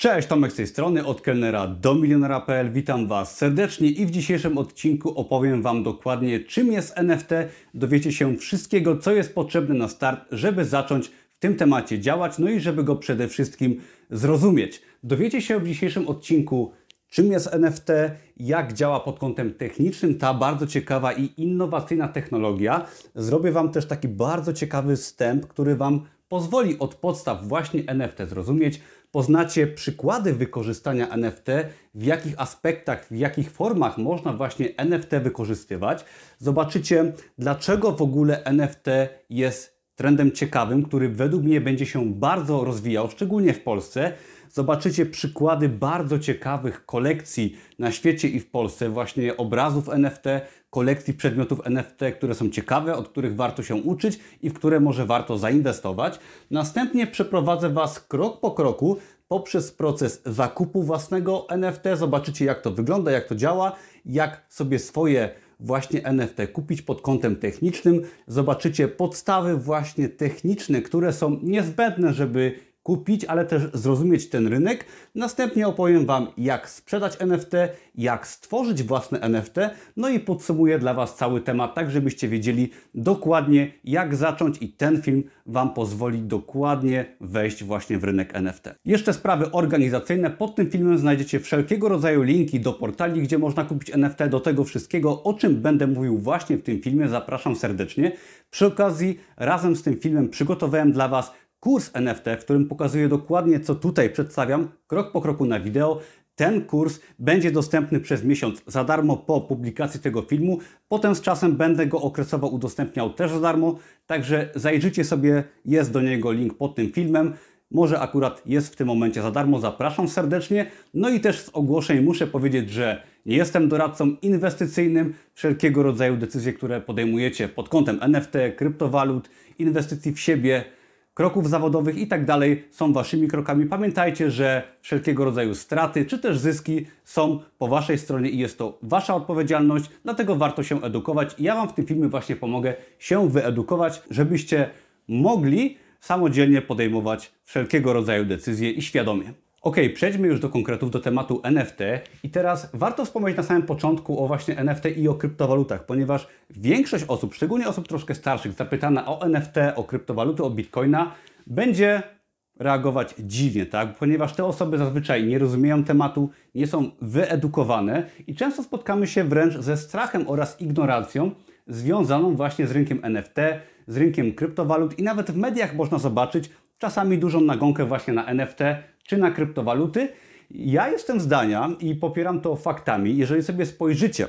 Cześć, Tomek z tej strony, od kelnera do milionera.pl. Witam Was serdecznie i w dzisiejszym odcinku opowiem Wam dokładnie, czym jest NFT. Dowiecie się wszystkiego, co jest potrzebne na start, żeby zacząć w tym temacie działać, no i żeby go przede wszystkim zrozumieć. Dowiecie się w dzisiejszym odcinku, czym jest NFT, jak działa pod kątem technicznym ta bardzo ciekawa i innowacyjna technologia. Zrobię Wam też taki bardzo ciekawy wstęp, który Wam pozwoli od podstaw właśnie NFT zrozumieć. Poznacie przykłady wykorzystania NFT, w jakich aspektach, w jakich formach można właśnie NFT wykorzystywać. Zobaczycie, dlaczego w ogóle NFT jest trendem ciekawym, który według mnie będzie się bardzo rozwijał, szczególnie w Polsce. Zobaczycie przykłady bardzo ciekawych kolekcji na świecie i w Polsce, właśnie obrazów NFT, kolekcji przedmiotów NFT, które są ciekawe, od których warto się uczyć i w które może warto zainwestować. Następnie przeprowadzę Was krok po kroku poprzez proces zakupu własnego NFT. Zobaczycie, jak to wygląda, jak to działa, jak sobie swoje właśnie NFT kupić pod kątem technicznym. Zobaczycie podstawy właśnie techniczne, które są niezbędne, żeby kupić, ale też zrozumieć ten rynek. Następnie opowiem Wam, jak sprzedać NFT, jak stworzyć własne NFT, no i podsumuję dla Was cały temat, tak żebyście wiedzieli dokładnie, jak zacząć i ten film Wam pozwoli dokładnie wejść właśnie w rynek NFT. Jeszcze sprawy organizacyjne. Pod tym filmem znajdziecie wszelkiego rodzaju linki do portali, gdzie można kupić NFT, do tego wszystkiego, o czym będę mówił właśnie w tym filmie. Zapraszam serdecznie. Przy okazji, razem z tym filmem przygotowałem dla Was kurs NFT, w którym pokazuję dokładnie, co tutaj przedstawiam, krok po kroku na wideo. Ten kurs będzie dostępny przez miesiąc za darmo po publikacji tego filmu. Potem z czasem będę go okresowo udostępniał też za darmo, także zajrzyjcie sobie, jest do niego link pod tym filmem. Może akurat jest w tym momencie za darmo, zapraszam serdecznie. No i też z ogłoszeń muszę powiedzieć, że nie jestem doradcą inwestycyjnym. Wszelkiego rodzaju decyzje, które podejmujecie pod kątem NFT, kryptowalut, inwestycji w siebie, kroków zawodowych i tak dalej są Waszymi krokami. Pamiętajcie, że wszelkiego rodzaju straty czy też zyski są po Waszej stronie i jest to Wasza odpowiedzialność, dlatego warto się edukować. Ja Wam w tym filmie właśnie pomogę się wyedukować, żebyście mogli samodzielnie podejmować wszelkiego rodzaju decyzje i świadomie. Ok, przejdźmy już do konkretów, do tematu NFT i teraz warto wspomnieć na samym początku o właśnie NFT i o kryptowalutach, ponieważ większość osób, szczególnie osób troszkę starszych, zapytana o NFT, o kryptowaluty, o bitcoina, będzie reagować dziwnie, tak? Ponieważ te osoby zazwyczaj nie rozumieją tematu, nie są wyedukowane i często spotkamy się wręcz ze strachem oraz ignorancją związaną właśnie z rynkiem NFT, z rynkiem kryptowalut i nawet w mediach można zobaczyć czasami dużą nagonkę właśnie na NFT czy na kryptowaluty. Ja jestem zdania i popieram to faktami, jeżeli sobie spojrzycie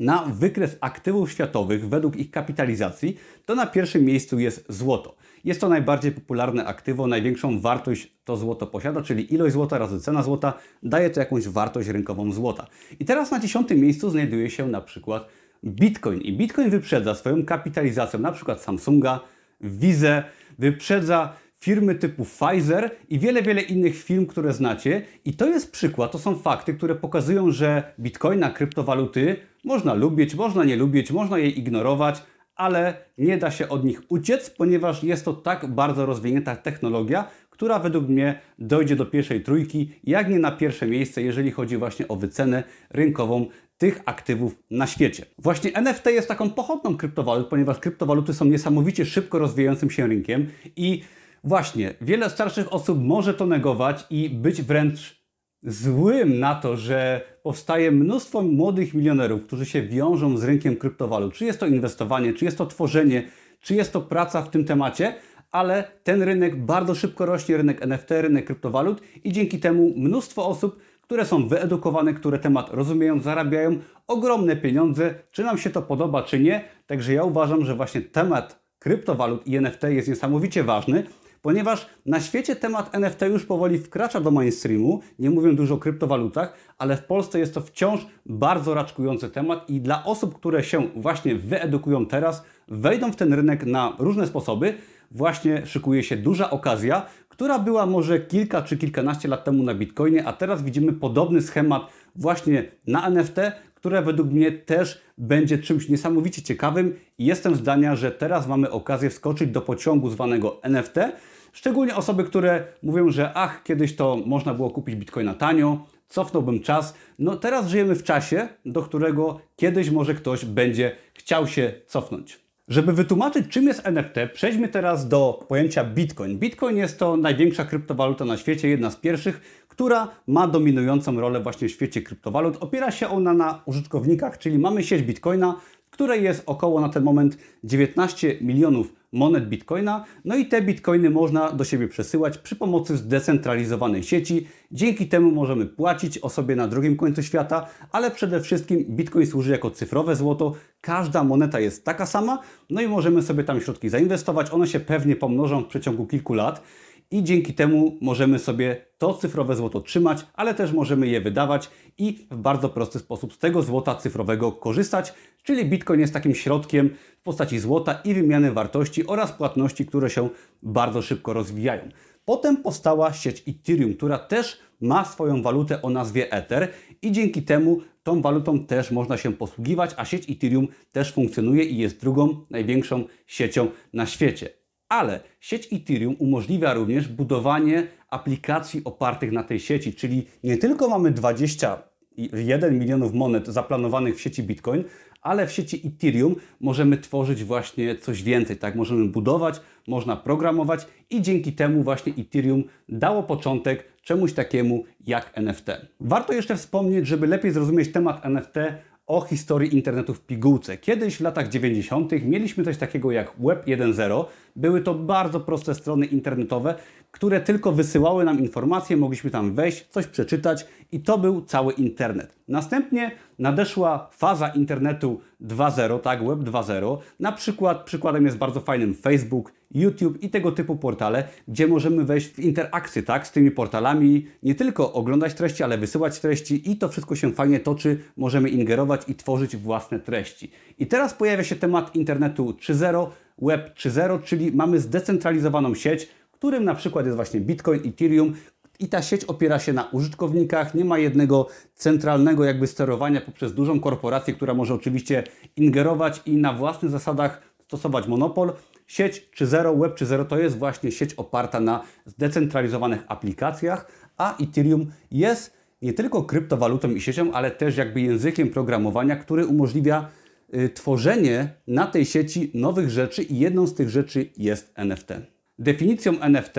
na wykres aktywów światowych według ich kapitalizacji, to na pierwszym miejscu jest złoto. Jest to najbardziej popularne aktywo, największą wartość to złoto posiada, czyli ilość złota razy cena złota daje to jakąś wartość rynkową złota. I teraz na dziesiątym miejscu znajduje się na przykład Bitcoin. I Bitcoin wyprzedza swoją kapitalizacją na przykład Samsunga, Visa, wyprzedza firmy typu Pfizer i wiele, wiele innych firm, które znacie. I to jest przykład, to są fakty, które pokazują, że bitcoina, kryptowaluty można lubić, można nie lubić, można je ignorować, ale nie da się od nich uciec, ponieważ jest to tak bardzo rozwinięta technologia, która według mnie dojdzie do pierwszej trójki, jak nie na pierwsze miejsce, jeżeli chodzi właśnie o wycenę rynkową tych aktywów na świecie. Właśnie NFT jest taką pochodną kryptowalut, ponieważ kryptowaluty są niesamowicie szybko rozwijającym się rynkiem i Właśnie, wiele starszych osób może to negować i być wręcz złym na to, że powstaje mnóstwo młodych milionerów, którzy się wiążą z rynkiem kryptowalut. Czy jest to inwestowanie, czy jest to tworzenie, czy jest to praca w tym temacie, ale ten rynek bardzo szybko rośnie, rynek NFT, rynek kryptowalut i dzięki temu mnóstwo osób, które są wyedukowane, które temat rozumieją, zarabiają ogromne pieniądze, czy nam się to podoba, czy nie. Także ja uważam, że właśnie temat kryptowalut i NFT jest niesamowicie ważny, ponieważ na świecie temat NFT już powoli wkracza do mainstreamu, nie mówię dużo o kryptowalutach, ale w Polsce jest to wciąż bardzo raczkujący temat i dla osób, które się właśnie wyedukują teraz, wejdą w ten rynek na różne sposoby, właśnie szykuje się duża okazja, która była może kilka czy kilkanaście lat temu na Bitcoinie, a teraz widzimy podobny schemat właśnie na NFT, które według mnie też będzie czymś niesamowicie ciekawym. I jestem zdania, że teraz mamy okazję wskoczyć do pociągu zwanego NFT, Szczególnie osoby, które mówią, że ach, kiedyś to można było kupić bitcoina tanio, cofnąłbym czas. No teraz żyjemy w czasie, do którego kiedyś może ktoś będzie chciał się cofnąć. Żeby wytłumaczyć, czym jest NFT, przejdźmy teraz do pojęcia Bitcoin. Bitcoin jest to największa kryptowaluta na świecie, jedna z pierwszych, która ma dominującą rolę właśnie w świecie kryptowalut. Opiera się ona na użytkownikach, czyli mamy sieć Bitcoina, której jest około na ten moment 19 milionów monet bitcoina. No i te bitcoiny można do siebie przesyłać przy pomocy zdecentralizowanej sieci. Dzięki temu możemy płacić osobie na drugim końcu świata, ale przede wszystkim bitcoin służy jako cyfrowe złoto. Każda moneta jest taka sama, no i możemy sobie tam środki zainwestować. One się pewnie pomnożą w przeciągu kilku lat i dzięki temu możemy sobie to cyfrowe złoto trzymać, ale też możemy je wydawać i w bardzo prosty sposób z tego złota cyfrowego korzystać, czyli Bitcoin jest takim środkiem w postaci złota i wymiany wartości oraz płatności, które się bardzo szybko rozwijają. Potem powstała sieć Ethereum, która też ma swoją walutę o nazwie Ether i dzięki temu tą walutą też można się posługiwać, a sieć Ethereum też funkcjonuje i jest drugą największą siecią na świecie. Ale sieć Ethereum umożliwia również budowanie aplikacji opartych na tej sieci, czyli nie tylko mamy 21 milionów monet zaplanowanych w sieci Bitcoin, ale w sieci Ethereum możemy tworzyć właśnie coś więcej, tak? Możemy budować, można programować i dzięki temu właśnie Ethereum dało początek czemuś takiemu jak NFT. Warto jeszcze wspomnieć, żeby lepiej zrozumieć temat NFT, o historii internetu w pigułce. Kiedyś w latach 90. mieliśmy coś takiego jak Web 1.0. Były to bardzo proste strony internetowe, które tylko wysyłały nam informacje, mogliśmy tam wejść, coś przeczytać i to był cały internet. Następnie nadeszła faza internetu 2.0, tak, Web 2.0. Na przykład przykładem jest bardzo fajnym Facebook, YouTube i tego typu portale, gdzie możemy wejść w interakcję tak, z tymi portalami, nie tylko oglądać treści, ale wysyłać treści i to wszystko się fajnie toczy, możemy ingerować i tworzyć własne treści. I teraz pojawia się temat internetu 3.0, Web 3.0, czyli mamy zdecentralizowaną sieć, którym na przykład jest właśnie Bitcoin, Ethereum, i ta sieć opiera się na użytkownikach, nie ma jednego centralnego jakby sterowania poprzez dużą korporację, która może oczywiście ingerować i na własnych zasadach stosować monopol. Sieć 3.0, Web 3.0 to jest właśnie sieć oparta na zdecentralizowanych aplikacjach, a Ethereum jest nie tylko kryptowalutą i siecią, ale też jakby językiem programowania, który umożliwia y, tworzenie na tej sieci nowych rzeczy i jedną z tych rzeczy jest NFT. Definicją NFT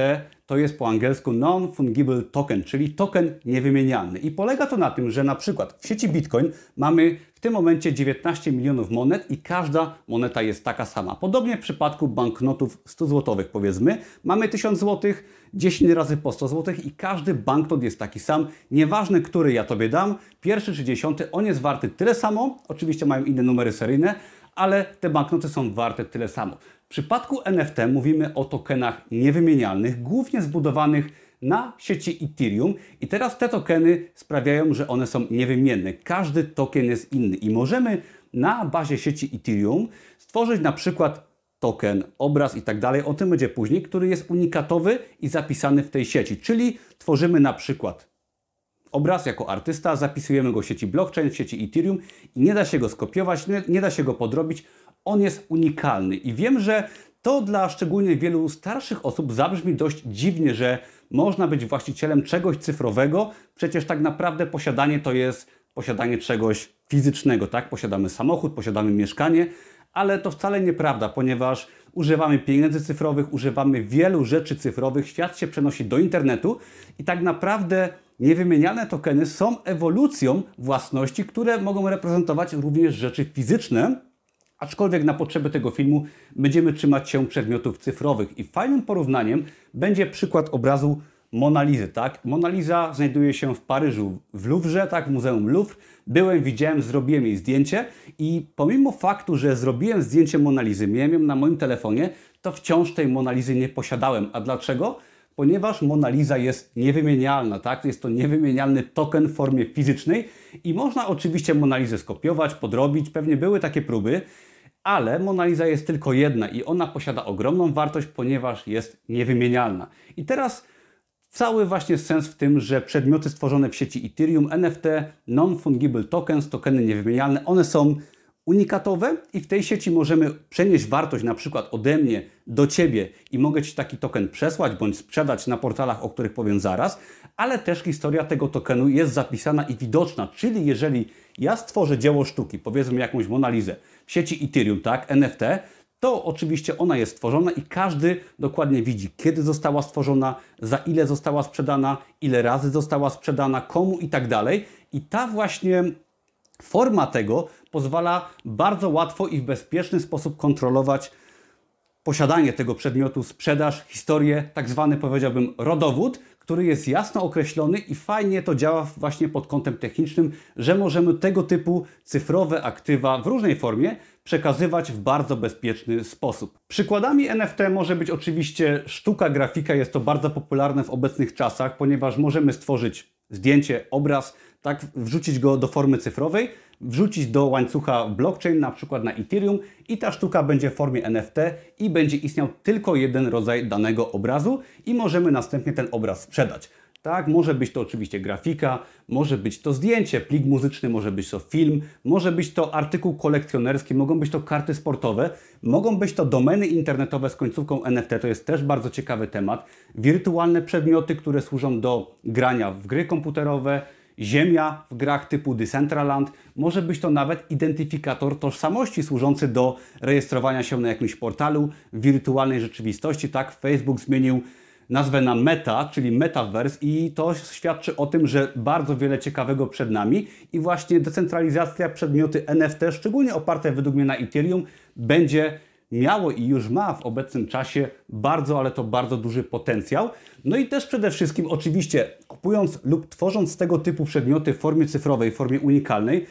to jest po angielsku Non-Fungible Token, czyli token niewymienialny. I polega to na tym, że na przykład w sieci Bitcoin mamy w tym momencie 19 milionów monet i każda moneta jest taka sama. Podobnie w przypadku banknotów 100 złotowych powiedzmy, mamy 1000 złotych, 10 razy po 100 złotych i każdy banknot jest taki sam. Nieważne, który ja Tobie dam, pierwszy czy dziesiąty, on jest warty tyle samo, oczywiście mają inne numery seryjne, ale te banknoty są warte tyle samo. W przypadku NFT mówimy o tokenach niewymienialnych, głównie zbudowanych na sieci Ethereum i teraz te tokeny sprawiają, że one są niewymienne. Każdy token jest inny i możemy na bazie sieci Ethereum stworzyć na przykład token, obraz i tak dalej, o tym będzie później, który jest unikatowy i zapisany w tej sieci. Czyli tworzymy na przykład obraz jako artysta, zapisujemy go w sieci blockchain, w sieci Ethereum i nie da się go skopiować, nie, nie da się go podrobić. On jest unikalny. I wiem, że to dla szczególnie wielu starszych osób zabrzmi dość dziwnie, że można być właścicielem czegoś cyfrowego, przecież tak naprawdę posiadanie to jest posiadanie czegoś fizycznego, tak? Posiadamy samochód, posiadamy mieszkanie, ale to wcale nieprawda, ponieważ używamy pieniędzy cyfrowych, używamy wielu rzeczy cyfrowych, świat się przenosi do internetu i tak naprawdę Niewymienialne tokeny są ewolucją własności, które mogą reprezentować również rzeczy fizyczne, aczkolwiek na potrzeby tego filmu będziemy trzymać się przedmiotów cyfrowych. I fajnym porównaniem będzie przykład obrazu Monalizy, tak? Monaliza znajduje się w Paryżu, w Louvre, tak? W Muzeum Louvre. Byłem, widziałem, zrobiłem jej zdjęcie i pomimo faktu, że zrobiłem zdjęcie Monalizy, miałem ją na moim telefonie, to wciąż tej Monalizy nie posiadałem. A dlaczego? Ponieważ Mona Lisa jest niewymienialna, tak? Jest to niewymienialny token w formie fizycznej i można oczywiście Mona Lisę skopiować, podrobić, pewnie były takie próby, ale Mona Lisa jest tylko jedna i ona posiada ogromną wartość, ponieważ jest niewymienialna. I teraz cały właśnie sens w tym, że przedmioty stworzone w sieci Ethereum, NFT, Non-Fungible Tokens, tokeny niewymienialne, one są unikatowe i w tej sieci możemy przenieść wartość na przykład ode mnie do Ciebie i mogę Ci taki token przesłać bądź sprzedać na portalach, o których powiem zaraz, ale też historia tego tokenu jest zapisana i widoczna, czyli jeżeli ja stworzę dzieło sztuki, powiedzmy jakąś Monalizę w sieci Ethereum, tak, NFT, to oczywiście ona jest stworzona i każdy dokładnie widzi, kiedy została stworzona, za ile została sprzedana, ile razy została sprzedana, komu i tak dalej. I ta właśnie forma tego pozwala bardzo łatwo i w bezpieczny sposób kontrolować posiadanie tego przedmiotu, sprzedaż, historię, tak zwany powiedziałbym rodowód, który jest jasno określony i fajnie to działa właśnie pod kątem technicznym, że możemy tego typu cyfrowe aktywa w różnej formie przekazywać w bardzo bezpieczny sposób. Przykładami NFT może być oczywiście sztuka grafika, jest to bardzo popularne w obecnych czasach, ponieważ możemy stworzyć zdjęcie, obraz, tak, wrzucić go do formy cyfrowej, wrzucić do łańcucha blockchain, na przykład na Ethereum i ta sztuka będzie w formie NFT i będzie istniał tylko jeden rodzaj danego obrazu i możemy następnie ten obraz sprzedać. Tak, może być to oczywiście grafika, może być to zdjęcie, plik muzyczny, może być to film, może być to artykuł kolekcjonerski, mogą być to karty sportowe, mogą być to domeny internetowe z końcówką NFT, to jest też bardzo ciekawy temat. Wirtualne przedmioty, które służą do grania w gry komputerowe, Ziemia w grach typu Decentraland, może być to nawet identyfikator tożsamości służący do rejestrowania się na jakimś portalu wirtualnej rzeczywistości. Tak, Facebook zmienił nazwę na Meta, czyli Metaverse i to świadczy o tym, że bardzo wiele ciekawego przed nami i właśnie decentralizacja przedmioty NFT, szczególnie oparte według mnie na Ethereum, będzie miało i już ma w obecnym czasie bardzo, ale to bardzo duży potencjał. No i też przede wszystkim oczywiście kupując lub tworząc tego typu przedmioty w formie cyfrowej, w formie unikalnej,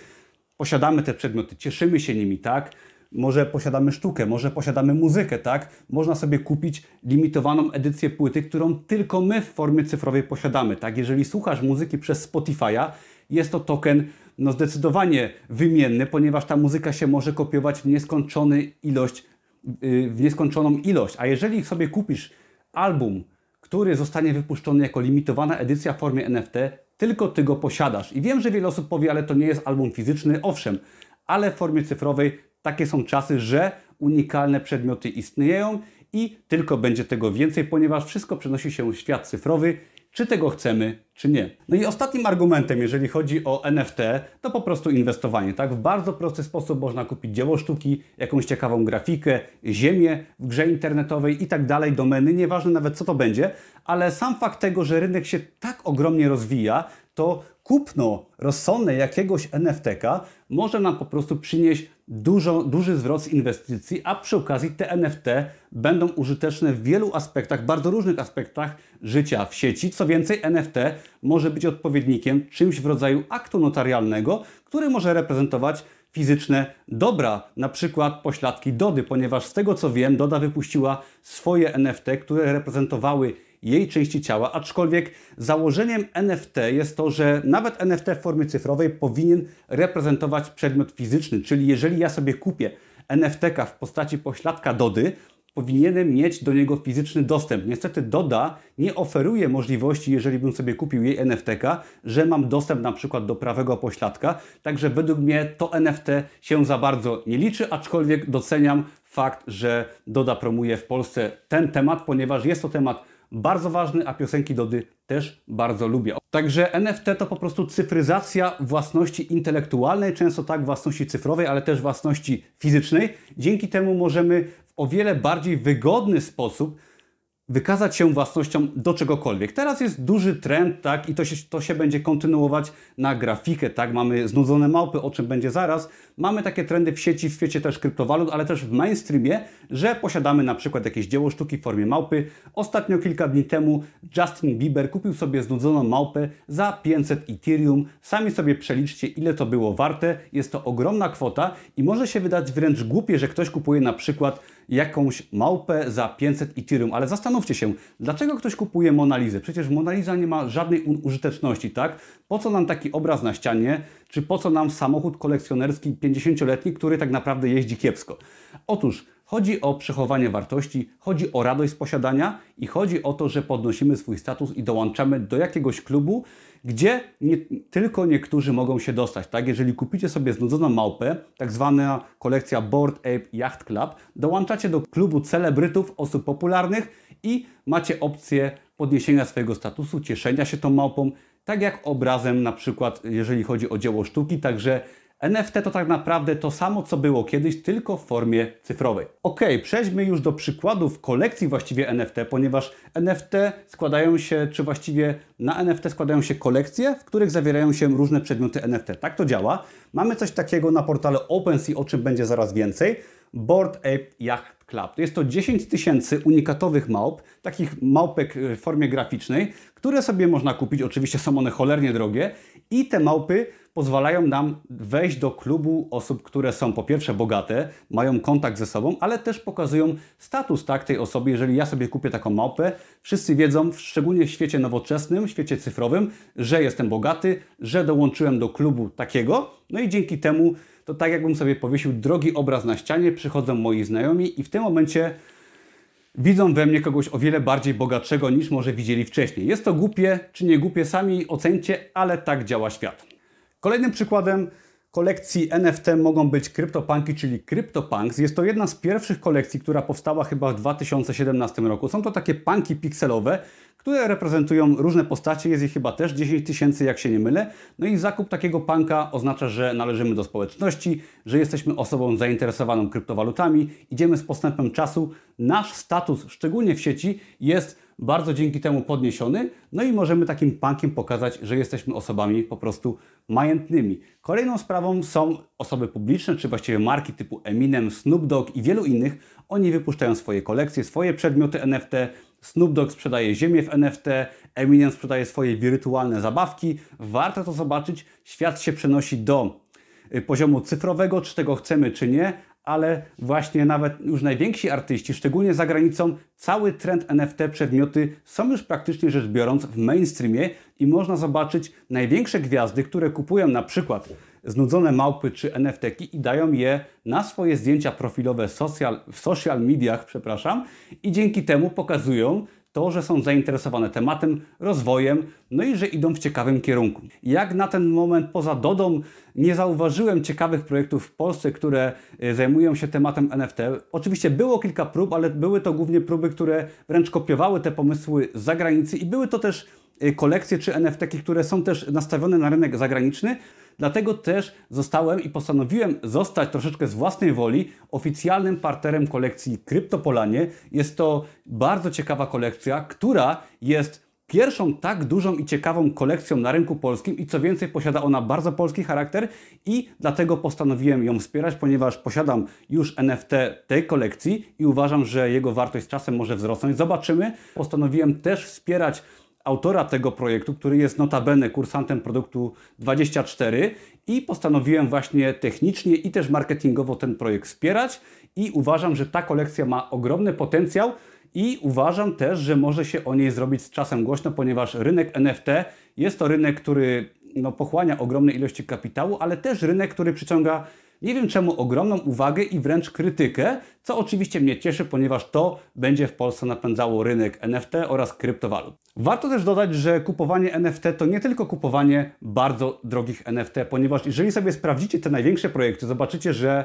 posiadamy te przedmioty, cieszymy się nimi, tak? Może posiadamy sztukę, może posiadamy muzykę, tak? Można sobie kupić limitowaną edycję płyty, którą tylko my w formie cyfrowej posiadamy, tak? Jeżeli słuchasz muzyki przez Spotify'a, jest to token no zdecydowanie wymienny, ponieważ ta muzyka się może kopiować w nieskończony ilość Y, w nieskończoną ilość. A jeżeli sobie kupisz album, który zostanie wypuszczony jako limitowana edycja w formie NFT, tylko ty go posiadasz. I wiem, że wiele osób powie, ale to nie jest album fizyczny, owszem, ale w formie cyfrowej takie są czasy, że unikalne przedmioty istnieją i tylko będzie tego więcej, ponieważ wszystko przenosi się w świat cyfrowy czy tego chcemy, czy nie. No i ostatnim argumentem, jeżeli chodzi o NFT, to po prostu inwestowanie. Tak? W bardzo prosty sposób można kupić dzieło sztuki, jakąś ciekawą grafikę, ziemię w grze internetowej i tak dalej, domeny, nieważne nawet co to będzie, ale sam fakt tego, że rynek się tak ogromnie rozwija, to kupno rozsądne jakiegoś NFT-ka może nam po prostu przynieść dużo, duży zwrot z inwestycji, a przy okazji te NFT będą użyteczne w wielu aspektach, bardzo różnych aspektach życia w sieci. Co więcej, NFT może być odpowiednikiem czymś w rodzaju aktu notarialnego, który może reprezentować fizyczne dobra, na przykład pośladki Dody, ponieważ z tego co wiem, Doda wypuściła swoje NFT, które reprezentowały jej części ciała, aczkolwiek założeniem NFT jest to, że nawet NFT w formie cyfrowej powinien reprezentować przedmiot fizyczny, czyli jeżeli ja sobie kupię NFT-ka w postaci pośladka Dody, powinienem mieć do niego fizyczny dostęp. Niestety Doda nie oferuje możliwości, jeżeli bym sobie kupił jej NFT-ka, że mam dostęp na przykład do prawego pośladka, także według mnie to NFT się za bardzo nie liczy, aczkolwiek doceniam fakt, że Doda promuje w Polsce ten temat, ponieważ jest to temat bardzo ważny, a piosenki Dody też bardzo lubię. Także NFT to po prostu cyfryzacja własności intelektualnej, często tak własności cyfrowej, ale też własności fizycznej. Dzięki temu możemy w o wiele bardziej wygodny sposób wykazać się własnością do czegokolwiek. Teraz jest duży trend, tak, i to się, to się będzie kontynuować na grafikę, tak, mamy znudzone małpy, o czym będzie zaraz. Mamy takie trendy w sieci, w świecie też kryptowalut, ale też w mainstreamie, że posiadamy na przykład jakieś dzieło sztuki w formie małpy. Ostatnio, kilka dni temu, Justin Bieber kupił sobie znudzoną małpę za 500 Ethereum. Sami sobie przeliczcie, ile to było warte. Jest to ogromna kwota i może się wydać wręcz głupie, że ktoś kupuje na przykład jakąś małpę za 500 Ethereum, ale zastanówcie się, dlaczego ktoś kupuje Monalizę? Przecież Monaliza nie ma żadnej użyteczności, tak? Po co nam taki obraz na ścianie, czy po co nam samochód kolekcjonerski 50-letni, który tak naprawdę jeździ kiepsko? Otóż Chodzi o przechowanie wartości, chodzi o radość z posiadania i chodzi o to, że podnosimy swój status i dołączamy do jakiegoś klubu, gdzie nie, tylko niektórzy mogą się dostać. Tak? Jeżeli kupicie sobie znudzoną małpę, tak zwana kolekcja Board Ape Yacht Club, dołączacie do klubu celebrytów, osób popularnych i macie opcję podniesienia swojego statusu, cieszenia się tą małpą, tak jak obrazem na przykład, jeżeli chodzi o dzieło sztuki, także NFT to tak naprawdę to samo, co było kiedyś, tylko w formie cyfrowej. Ok, przejdźmy już do przykładów kolekcji właściwie NFT, ponieważ NFT składają się, czy właściwie na NFT składają się kolekcje, w których zawierają się różne przedmioty NFT. Tak to działa. Mamy coś takiego na portale OpenSea, o czym będzie zaraz więcej. Board Ape Yacht Club. Jest to 10 tysięcy unikatowych małp, takich małpek w formie graficznej, które sobie można kupić. Oczywiście są one cholernie drogie i te małpy pozwalają nam wejść do klubu osób, które są po pierwsze bogate, mają kontakt ze sobą, ale też pokazują status tak, tej osoby. Jeżeli ja sobie kupię taką małpę, wszyscy wiedzą, szczególnie w świecie nowoczesnym, w świecie cyfrowym, że jestem bogaty, że dołączyłem do klubu takiego, no i dzięki temu to tak jakbym sobie powiesił drogi obraz na ścianie, przychodzą moi znajomi i w tym momencie widzą we mnie kogoś o wiele bardziej bogatszego niż może widzieli wcześniej. Jest to głupie czy nie głupie, sami ocencie, ale tak działa świat. Kolejnym przykładem kolekcji NFT mogą być CryptoPunki, czyli CryptoPunks. Jest to jedna z pierwszych kolekcji, która powstała chyba w 2017 roku. Są to takie punki pikselowe, które reprezentują różne postacie. Jest ich chyba też 10 tysięcy, jak się nie mylę. No i zakup takiego punka oznacza, że należymy do społeczności, że jesteśmy osobą zainteresowaną kryptowalutami. Idziemy z postępem czasu. Nasz status, szczególnie w sieci, jest bardzo dzięki temu podniesiony, no i możemy takim punkiem pokazać, że jesteśmy osobami po prostu majętnymi. Kolejną sprawą są osoby publiczne, czy właściwie marki typu Eminem, Snoop Dogg i wielu innych. Oni wypuszczają swoje kolekcje, swoje przedmioty NFT. Snoop Dogg sprzedaje ziemię w NFT, Eminem sprzedaje swoje wirtualne zabawki. Warto to zobaczyć. Świat się przenosi do y, poziomu cyfrowego, czy tego chcemy, czy nie, ale właśnie nawet już najwięksi artyści, szczególnie za granicą, cały trend NFT przedmioty są już praktycznie rzecz biorąc w mainstreamie i można zobaczyć największe gwiazdy, które kupują na przykład znudzone małpy czy NFT i dają je na swoje zdjęcia profilowe social, w social mediach, przepraszam, i dzięki temu pokazują to, że są zainteresowane tematem, rozwojem, no i że idą w ciekawym kierunku. Jak na ten moment poza Dodą nie zauważyłem ciekawych projektów w Polsce, które e, zajmują się tematem NFT. Oczywiście było kilka prób, ale były to głównie próby, które wręcz kopiowały te pomysły z zagranicy i były to też e, kolekcje czy NFT, które są też nastawione na rynek zagraniczny. Dlatego też zostałem i postanowiłem zostać troszeczkę z własnej woli oficjalnym partnerem kolekcji Kryptopolanie. Jest to bardzo ciekawa kolekcja, która jest pierwszą tak dużą i ciekawą kolekcją na rynku polskim i co więcej posiada ona bardzo polski charakter i dlatego postanowiłem ją wspierać, ponieważ posiadam już NFT tej kolekcji i uważam, że jego wartość z czasem może wzrosnąć. Zobaczymy. Postanowiłem też wspierać autora tego projektu, który jest notabene kursantem produktu 24 i postanowiłem właśnie technicznie i też marketingowo ten projekt wspierać i uważam, że ta kolekcja ma ogromny potencjał i uważam też, że może się o niej zrobić z czasem głośno, ponieważ rynek NFT jest to rynek, który no, pochłania ogromne ilości kapitału, ale też rynek, który przyciąga nie wiem czemu ogromną uwagę i wręcz krytykę, co oczywiście mnie cieszy, ponieważ to będzie w Polsce napędzało rynek NFT oraz kryptowalut. Warto też dodać, że kupowanie NFT to nie tylko kupowanie bardzo drogich NFT, ponieważ jeżeli sobie sprawdzicie te największe projekty, zobaczycie, że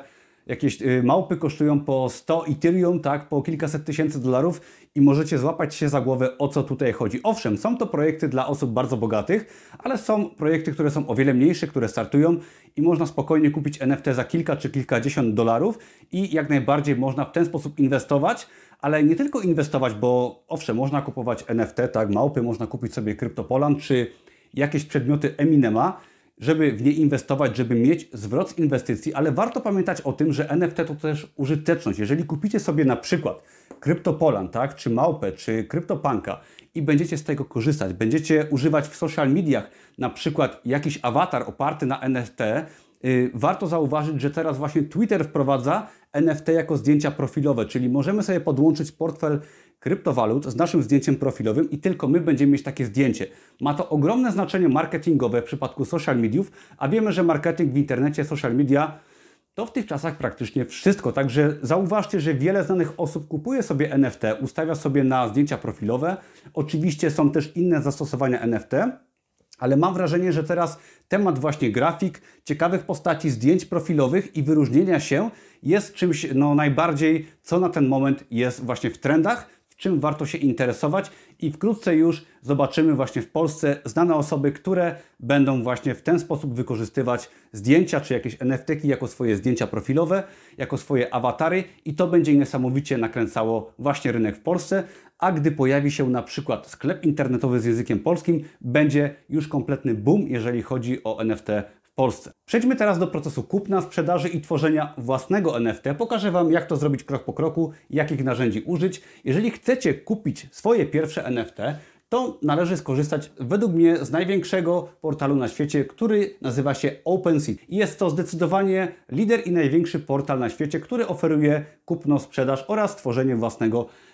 jakieś y, małpy kosztują po 100 Ethereum, tak, po kilkaset tysięcy dolarów i możecie złapać się za głowę, o co tutaj chodzi. Owszem, są to projekty dla osób bardzo bogatych, ale są projekty, które są o wiele mniejsze, które startują i można spokojnie kupić NFT za kilka czy kilkadziesiąt dolarów i jak najbardziej można w ten sposób inwestować, ale nie tylko inwestować, bo owszem, można kupować NFT, tak, małpy, można kupić sobie CryptoPolan czy jakieś przedmioty Eminema, żeby w nie inwestować, żeby mieć zwrot z inwestycji, ale warto pamiętać o tym, że NFT to też użyteczność. Jeżeli kupicie sobie na przykład CryptoPolan, tak, czy Małpę, czy CryptoPunka i będziecie z tego korzystać, będziecie używać w social mediach na przykład jakiś awatar oparty na NFT, yy, warto zauważyć, że teraz właśnie Twitter wprowadza NFT jako zdjęcia profilowe, czyli możemy sobie podłączyć portfel kryptowalut z naszym zdjęciem profilowym i tylko my będziemy mieć takie zdjęcie. Ma to ogromne znaczenie marketingowe w przypadku social mediów, a wiemy, że marketing w internecie, social media to w tych czasach praktycznie wszystko. Także zauważcie, że wiele znanych osób kupuje sobie NFT, ustawia sobie na zdjęcia profilowe. Oczywiście są też inne zastosowania NFT, ale mam wrażenie, że teraz temat właśnie grafik, ciekawych postaci, zdjęć profilowych i wyróżnienia się jest czymś no, najbardziej, co na ten moment jest właśnie w trendach, czym warto się interesować i wkrótce już zobaczymy właśnie w Polsce znane osoby, które będą właśnie w ten sposób wykorzystywać zdjęcia czy jakieś NFT jako swoje zdjęcia profilowe, jako swoje awatary i to będzie niesamowicie nakręcało właśnie rynek w Polsce, a gdy pojawi się na przykład sklep internetowy z językiem polskim, będzie już kompletny boom, jeżeli chodzi o NFT Polsce. Przejdźmy teraz do procesu kupna, sprzedaży i tworzenia własnego NFT. Pokażę Wam, jak to zrobić krok po kroku, jakich narzędzi użyć. Jeżeli chcecie kupić swoje pierwsze NFT, to należy skorzystać według mnie z największego portalu na świecie, który nazywa się OpenSea. Jest to zdecydowanie lider i największy portal na świecie, który oferuje kupno, sprzedaż oraz tworzenie własnego NFT.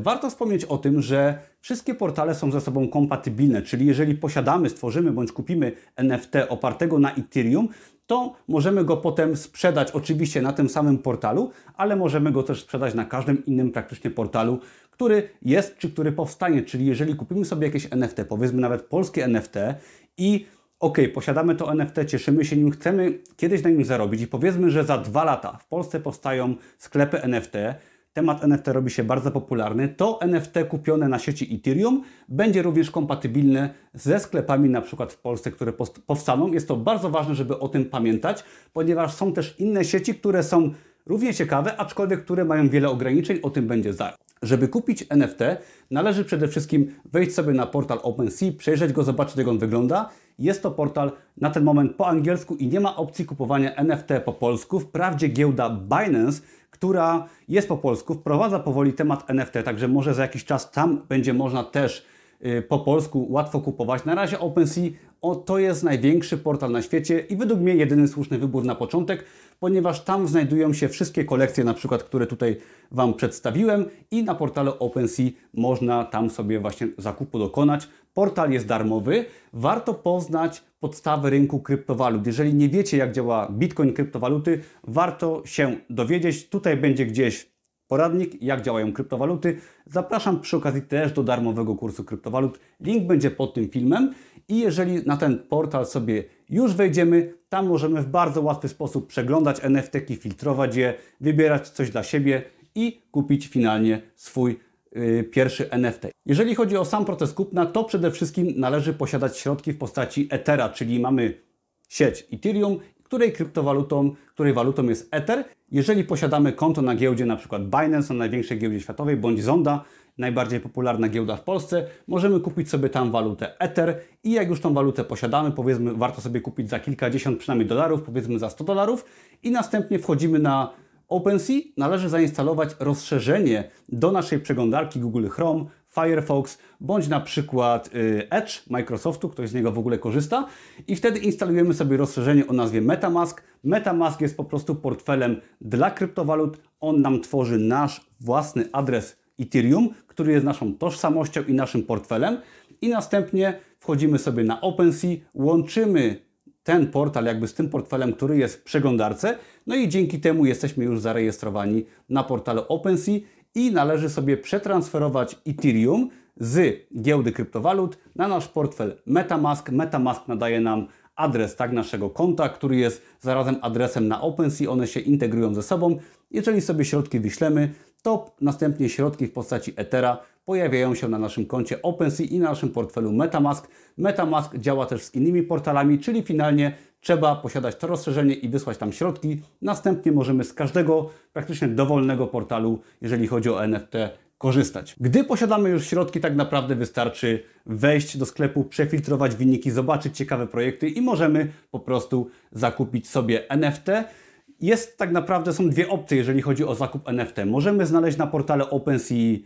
Warto wspomnieć o tym, że wszystkie portale są ze sobą kompatybilne, czyli jeżeli posiadamy, stworzymy bądź kupimy NFT opartego na Ethereum, to możemy go potem sprzedać oczywiście na tym samym portalu, ale możemy go też sprzedać na każdym innym praktycznie portalu, który jest czy który powstanie. Czyli jeżeli kupimy sobie jakieś NFT, powiedzmy nawet polskie NFT i ok, posiadamy to NFT, cieszymy się nim, chcemy kiedyś na nim zarobić i powiedzmy, że za dwa lata w Polsce powstają sklepy NFT, temat NFT robi się bardzo popularny, to NFT kupione na sieci Ethereum będzie również kompatybilne ze sklepami na przykład w Polsce, które powstaną. Jest to bardzo ważne, żeby o tym pamiętać, ponieważ są też inne sieci, które są równie ciekawe, aczkolwiek które mają wiele ograniczeń, o tym będzie zaraz. Żeby kupić NFT, należy przede wszystkim wejść sobie na portal OpenSea, przejrzeć go, zobaczyć jak on wygląda. Jest to portal na ten moment po angielsku i nie ma opcji kupowania NFT po polsku. Wprawdzie giełda Binance która jest po polsku, wprowadza powoli temat NFT, także może za jakiś czas tam będzie można też y, po polsku łatwo kupować. Na razie OpenSea o, to jest największy portal na świecie i według mnie jedyny słuszny wybór na początek, ponieważ tam znajdują się wszystkie kolekcje, na przykład, które tutaj Wam przedstawiłem i na portalu OpenSea można tam sobie właśnie zakupu dokonać. Portal jest darmowy. Warto poznać podstawy rynku kryptowalut. Jeżeli nie wiecie, jak działa Bitcoin, kryptowaluty, warto się dowiedzieć. Tutaj będzie gdzieś poradnik, jak działają kryptowaluty. Zapraszam przy okazji też do darmowego kursu kryptowalut. Link będzie pod tym filmem. I jeżeli na ten portal sobie już wejdziemy, tam możemy w bardzo łatwy sposób przeglądać NFT, filtrować je, wybierać coś dla siebie i kupić finalnie swój pierwszy NFT. Jeżeli chodzi o sam proces kupna, to przede wszystkim należy posiadać środki w postaci Ethera, czyli mamy sieć Ethereum, której kryptowalutą, której walutą jest Ether. Jeżeli posiadamy konto na giełdzie np. Binance, na największej giełdzie światowej, bądź Zonda, najbardziej popularna giełda w Polsce, możemy kupić sobie tam walutę Ether i jak już tą walutę posiadamy, powiedzmy, warto sobie kupić za kilkadziesiąt przynajmniej dolarów, powiedzmy za 100 dolarów i następnie wchodzimy na OpenSea należy zainstalować rozszerzenie do naszej przeglądarki Google Chrome, Firefox bądź na przykład y, Edge Microsoftu, ktoś z niego w ogóle korzysta i wtedy instalujemy sobie rozszerzenie o nazwie MetaMask. MetaMask jest po prostu portfelem dla kryptowalut. On nam tworzy nasz własny adres Ethereum, który jest naszą tożsamością i naszym portfelem i następnie wchodzimy sobie na OpenSea, łączymy ten portal jakby z tym portfelem, który jest w przeglądarce. No i dzięki temu jesteśmy już zarejestrowani na portalu OpenSea i należy sobie przetransferować Ethereum z giełdy kryptowalut na nasz portfel MetaMask. MetaMask nadaje nam adres tak naszego konta, który jest zarazem adresem na OpenSea. One się integrują ze sobą. Jeżeli sobie środki wyślemy, to następnie środki w postaci Ethera pojawiają się na naszym koncie OpenSea i na naszym portfelu MetaMask. MetaMask działa też z innymi portalami, czyli finalnie trzeba posiadać to rozszerzenie i wysłać tam środki. Następnie możemy z każdego praktycznie dowolnego portalu, jeżeli chodzi o NFT, korzystać. Gdy posiadamy już środki, tak naprawdę wystarczy wejść do sklepu, przefiltrować wyniki, zobaczyć ciekawe projekty i możemy po prostu zakupić sobie NFT. Jest tak naprawdę, są dwie opcje, jeżeli chodzi o zakup NFT. Możemy znaleźć na portale OpenSea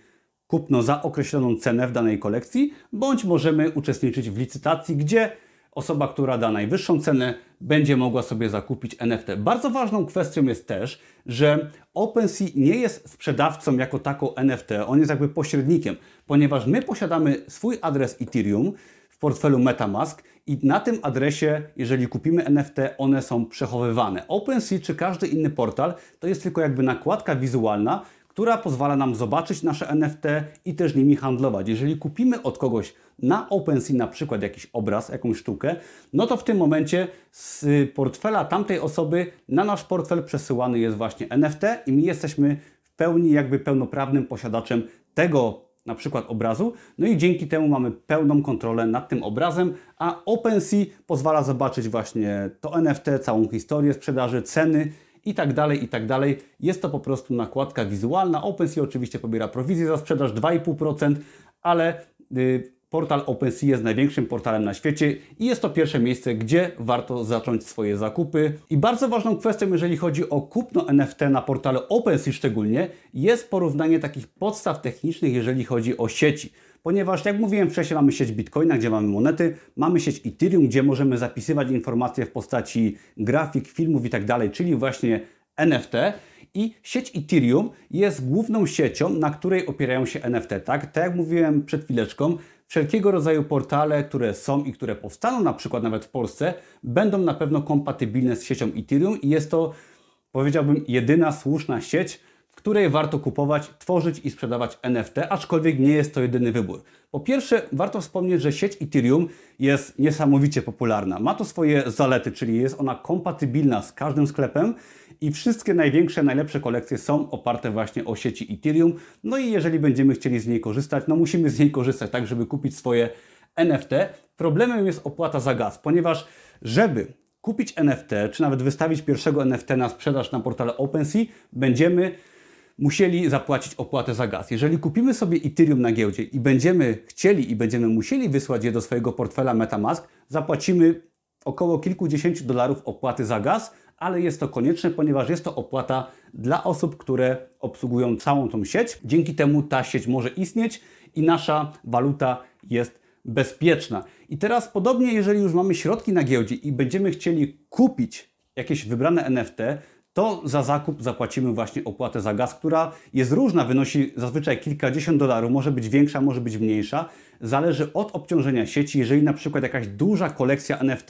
kupno za określoną cenę w danej kolekcji, bądź możemy uczestniczyć w licytacji, gdzie osoba, która da najwyższą cenę, będzie mogła sobie zakupić NFT. Bardzo ważną kwestią jest też, że OpenSea nie jest sprzedawcą jako taką NFT, on jest jakby pośrednikiem, ponieważ my posiadamy swój adres Ethereum w portfelu MetaMask i na tym adresie, jeżeli kupimy NFT, one są przechowywane. OpenSea czy każdy inny portal to jest tylko jakby nakładka wizualna, która pozwala nam zobaczyć nasze NFT i też nimi handlować. Jeżeli kupimy od kogoś na OpenSea na przykład jakiś obraz, jakąś sztukę, no to w tym momencie z portfela tamtej osoby na nasz portfel przesyłany jest właśnie NFT i my jesteśmy w pełni jakby pełnoprawnym posiadaczem tego na przykład obrazu, no i dzięki temu mamy pełną kontrolę nad tym obrazem, a OpenSea pozwala zobaczyć właśnie to NFT, całą historię sprzedaży, ceny i tak dalej, i tak dalej. Jest to po prostu nakładka wizualna. OpenSea oczywiście pobiera prowizję za sprzedaż 2,5%, ale yy, Portal OpenSea jest największym portalem na świecie i jest to pierwsze miejsce, gdzie warto zacząć swoje zakupy. I bardzo ważną kwestią, jeżeli chodzi o kupno NFT na portale OpenSea szczególnie, jest porównanie takich podstaw technicznych, jeżeli chodzi o sieci. Ponieważ, jak mówiłem wcześniej, mamy sieć Bitcoina, gdzie mamy monety, mamy sieć Ethereum, gdzie możemy zapisywać informacje w postaci grafik, filmów itd., tak czyli właśnie NFT. I sieć Ethereum jest główną siecią, na której opierają się NFT. Tak, tak jak mówiłem przed chwileczką, wszelkiego rodzaju portale, które są i które powstaną na przykład nawet w Polsce, będą na pewno kompatybilne z siecią Ethereum i jest to, powiedziałbym, jedyna słuszna sieć, w której warto kupować, tworzyć i sprzedawać NFT, aczkolwiek nie jest to jedyny wybór. Po pierwsze, warto wspomnieć, że sieć Ethereum jest niesamowicie popularna. Ma to swoje zalety, czyli jest ona kompatybilna z każdym sklepem i wszystkie największe, najlepsze kolekcje są oparte właśnie o sieci Ethereum. No i jeżeli będziemy chcieli z niej korzystać, no musimy z niej korzystać tak, żeby kupić swoje NFT. Problemem jest opłata za gaz, ponieważ żeby kupić NFT, czy nawet wystawić pierwszego NFT na sprzedaż na portale OpenSea, będziemy musieli zapłacić opłatę za gaz. Jeżeli kupimy sobie Ethereum na giełdzie i będziemy chcieli i będziemy musieli wysłać je do swojego portfela MetaMask, zapłacimy około kilkudziesięciu dolarów opłaty za gaz, ale jest to konieczne, ponieważ jest to opłata dla osób, które obsługują całą tą sieć. Dzięki temu ta sieć może istnieć i nasza waluta jest bezpieczna. I teraz podobnie, jeżeli już mamy środki na giełdzie i będziemy chcieli kupić jakieś wybrane NFT, to za zakup zapłacimy właśnie opłatę za gaz, która jest różna, wynosi zazwyczaj kilkadziesiąt dolarów, może być większa, może być mniejsza. Zależy od obciążenia sieci. Jeżeli na przykład jakaś duża kolekcja NFT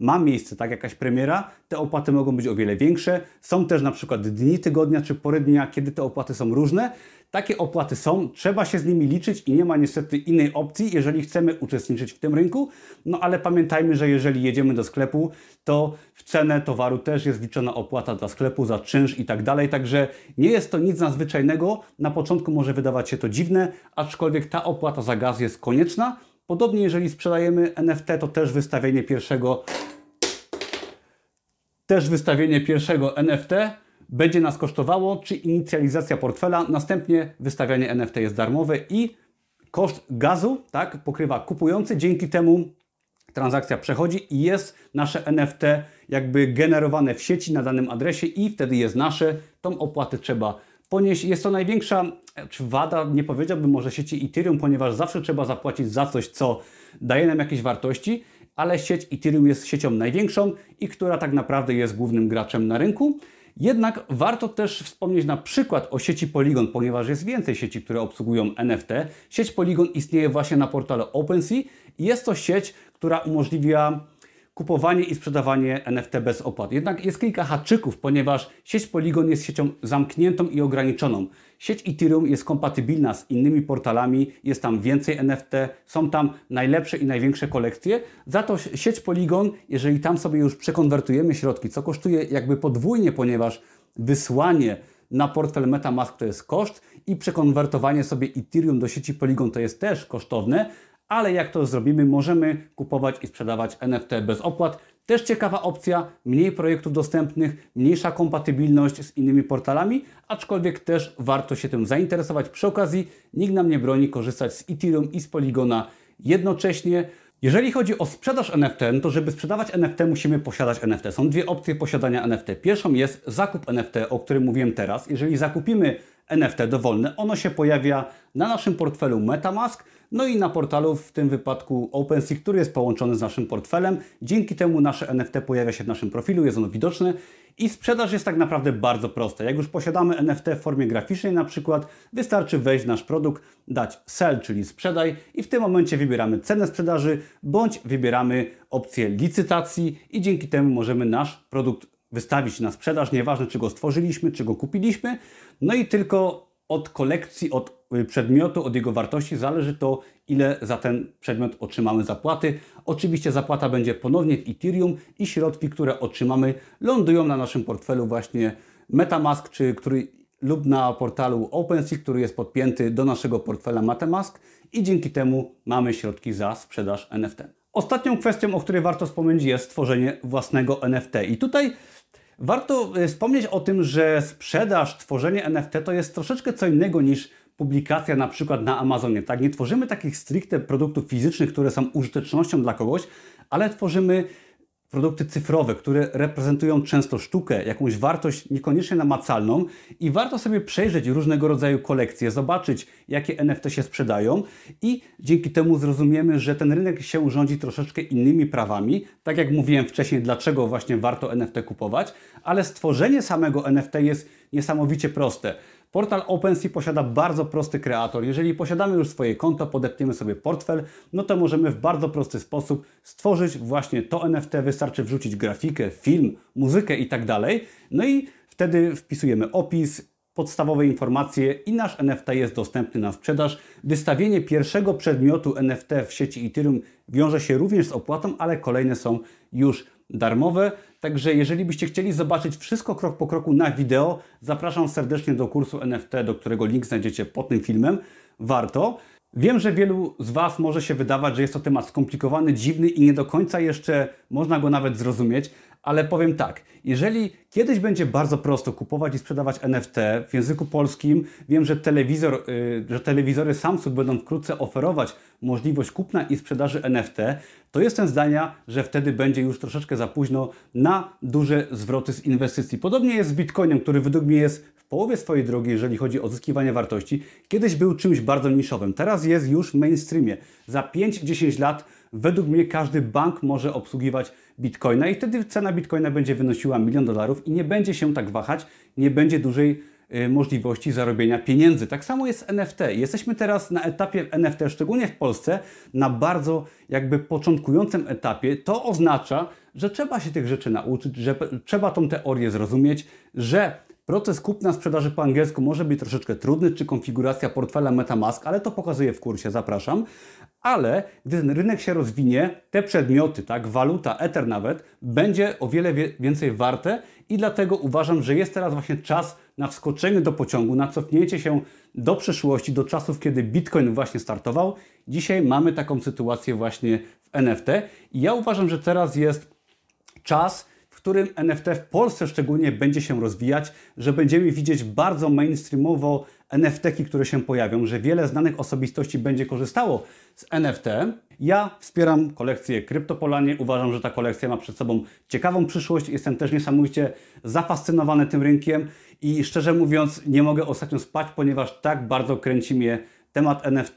ma miejsce, tak, jakaś premiera, te opłaty mogą być o wiele większe. Są też na przykład dni tygodnia czy pory dnia, kiedy te opłaty są różne. Takie opłaty są, trzeba się z nimi liczyć i nie ma niestety innej opcji, jeżeli chcemy uczestniczyć w tym rynku. No ale pamiętajmy, że jeżeli jedziemy do sklepu, to w cenę towaru też jest liczona opłata dla sklepu za czynsz i tak dalej. Także nie jest to nic nadzwyczajnego. Na początku może wydawać się to dziwne, aczkolwiek ta opłata za gaz jest konieczna. Podobnie jeżeli sprzedajemy NFT, to też wystawienie pierwszego też wystawienie pierwszego NFT będzie nas kosztowało, czy inicjalizacja portfela, następnie wystawianie NFT jest darmowe i koszt gazu tak, pokrywa kupujący. Dzięki temu transakcja przechodzi i jest nasze NFT jakby generowane w sieci na danym adresie i wtedy jest nasze. Tą opłatę trzeba ponieść. Jest to największa czy wada, nie powiedziałbym może sieci Ethereum, ponieważ zawsze trzeba zapłacić za coś, co daje nam jakieś wartości, ale sieć Ethereum jest siecią największą i która tak naprawdę jest głównym graczem na rynku. Jednak warto też wspomnieć na przykład o sieci Polygon, ponieważ jest więcej sieci, które obsługują NFT. Sieć Polygon istnieje właśnie na portale OpenSea i jest to sieć, która umożliwia kupowanie i sprzedawanie NFT bez opłat. Jednak jest kilka haczyków, ponieważ sieć Polygon jest siecią zamkniętą i ograniczoną. Sieć Ethereum jest kompatybilna z innymi portalami, jest tam więcej NFT, są tam najlepsze i największe kolekcje. Za to sieć Polygon, jeżeli tam sobie już przekonwertujemy środki, co kosztuje jakby podwójnie, ponieważ wysłanie na portfel MetaMask to jest koszt i przekonwertowanie sobie Ethereum do sieci Polygon to jest też kosztowne, ale jak to zrobimy, możemy kupować i sprzedawać NFT bez opłat. Też ciekawa opcja, mniej projektów dostępnych, mniejsza kompatybilność z innymi portalami, aczkolwiek też warto się tym zainteresować. Przy okazji nikt nam nie broni korzystać z Ethereum i z Polygona jednocześnie. Jeżeli chodzi o sprzedaż NFT, no to żeby sprzedawać NFT musimy posiadać NFT. Są dwie opcje posiadania NFT. Pierwszą jest zakup NFT, o którym mówiłem teraz. Jeżeli zakupimy NFT dowolne, ono się pojawia na naszym portfelu MetaMask, no i na portalu, w tym wypadku OpenSea, który jest połączony z naszym portfelem. Dzięki temu nasze NFT pojawia się w naszym profilu, jest ono widoczne i sprzedaż jest tak naprawdę bardzo prosta. Jak już posiadamy NFT w formie graficznej na przykład, wystarczy wejść w nasz produkt, dać sell, czyli sprzedaj i w tym momencie wybieramy cenę sprzedaży bądź wybieramy opcję licytacji i dzięki temu możemy nasz produkt wystawić na sprzedaż, nieważne czy go stworzyliśmy, czy go kupiliśmy, no i tylko od kolekcji, od przedmiotu, od jego wartości zależy to, ile za ten przedmiot otrzymamy zapłaty. Oczywiście zapłata będzie ponownie w Ethereum i środki, które otrzymamy, lądują na naszym portfelu właśnie Metamask, czy który lub na portalu OpenSea, który jest podpięty do naszego portfela Metamask i dzięki temu mamy środki za sprzedaż NFT. Ostatnią kwestią, o której warto wspomnieć jest stworzenie własnego NFT. I tutaj warto y, wspomnieć o tym, że sprzedaż, tworzenie NFT to jest troszeczkę co innego niż publikacja na przykład na Amazonie. Tak, nie tworzymy takich stricte produktów fizycznych, które są użytecznością dla kogoś, ale tworzymy produkty cyfrowe, które reprezentują często sztukę, jakąś wartość niekoniecznie namacalną i warto sobie przejrzeć różnego rodzaju kolekcje, zobaczyć jakie NFT się sprzedają i dzięki temu zrozumiemy, że ten rynek się rządzi troszeczkę innymi prawami. Tak jak mówiłem wcześniej, dlaczego właśnie warto NFT kupować, ale stworzenie samego NFT jest niesamowicie proste. Portal OpenSea posiada bardzo prosty kreator. Jeżeli posiadamy już swoje konto, podepniemy sobie portfel, no to możemy w bardzo prosty sposób stworzyć właśnie to NFT. Wystarczy wrzucić grafikę, film, muzykę i tak. No i wtedy wpisujemy opis, podstawowe informacje i nasz NFT jest dostępny na sprzedaż. Wystawienie pierwszego przedmiotu NFT w sieci Ethereum wiąże się również z opłatą, ale kolejne są już darmowe. Także jeżeli byście chcieli zobaczyć wszystko krok po kroku na wideo, zapraszam serdecznie do kursu NFT, do którego link znajdziecie pod tym filmem. Warto. Wiem, że wielu z Was może się wydawać, że jest to temat skomplikowany, dziwny i nie do końca jeszcze można go nawet zrozumieć, ale powiem tak, jeżeli kiedyś będzie bardzo prosto kupować i sprzedawać NFT w języku polskim, wiem, że, telewizor, yy, że telewizory Samsung będą wkrótce oferować możliwość kupna i sprzedaży NFT, to jestem zdania, że wtedy będzie już troszeczkę za późno na duże zwroty z inwestycji. Podobnie jest z Bitcoinem, który według mnie jest w połowie swojej drogi, jeżeli chodzi o zyskiwanie wartości. Kiedyś był czymś bardzo niszowym, teraz jest już w mainstreamie. Za 5-10 lat według mnie każdy bank może obsługiwać bitcoina i wtedy cena bitcoina będzie wynosiła milion dolarów i nie będzie się tak wahać, nie będzie dużej y, możliwości zarobienia pieniędzy. Tak samo jest z NFT. Jesteśmy teraz na etapie NFT, szczególnie w Polsce, na bardzo jakby początkującym etapie. To oznacza, że trzeba się tych rzeczy nauczyć, że trzeba tą teorię zrozumieć, że Proces kupna sprzedaży po angielsku może być troszeczkę trudny, czy konfiguracja portfela MetaMask, ale to pokazuję w kursie, zapraszam. Ale gdy ten rynek się rozwinie, te przedmioty, tak, waluta, Ether nawet, będzie o wiele więcej warte i dlatego uważam, że jest teraz właśnie czas na wskoczenie do pociągu, na cofnięcie się do przeszłości, do czasów, kiedy Bitcoin właśnie startował. Dzisiaj mamy taką sytuację właśnie w NFT i ja uważam, że teraz jest czas którym NFT w Polsce szczególnie będzie się rozwijać, że będziemy widzieć bardzo mainstreamowo NFT-ki, które się pojawią, że wiele znanych osobistości będzie korzystało z NFT. Ja wspieram kolekcję Kryptopolanie. Uważam, że ta kolekcja ma przed sobą ciekawą przyszłość. Jestem też niesamowicie zafascynowany tym rynkiem i szczerze mówiąc nie mogę ostatnio spać, ponieważ tak bardzo kręci mnie temat NFT,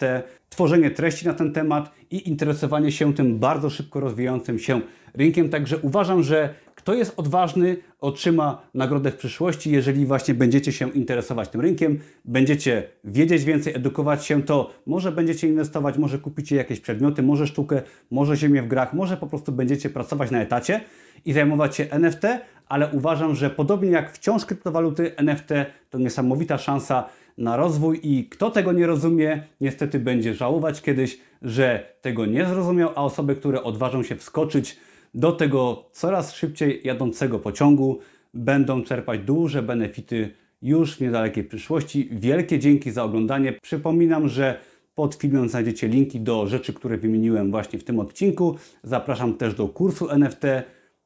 tworzenie treści na ten temat i interesowanie się tym bardzo szybko rozwijającym się rynkiem. Także uważam, że kto jest odważny, otrzyma nagrodę w przyszłości. Jeżeli właśnie będziecie się interesować tym rynkiem, będziecie wiedzieć więcej, edukować się, to może będziecie inwestować, może kupicie jakieś przedmioty, może sztukę, może ziemię w grach, może po prostu będziecie pracować na etacie i zajmować się NFT, ale uważam, że podobnie jak wciąż kryptowaluty, NFT to niesamowita szansa na rozwój i kto tego nie rozumie, niestety będzie żałować kiedyś, że tego nie zrozumiał, a osoby, które odważą się wskoczyć do tego coraz szybciej jadącego pociągu będą czerpać duże benefity już w niedalekiej przyszłości. Wielkie dzięki za oglądanie. Przypominam, że pod filmem znajdziecie linki do rzeczy, które wymieniłem właśnie w tym odcinku. Zapraszam też do kursu NFT.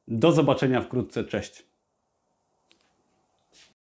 Do zobaczenia wkrótce. Cześć.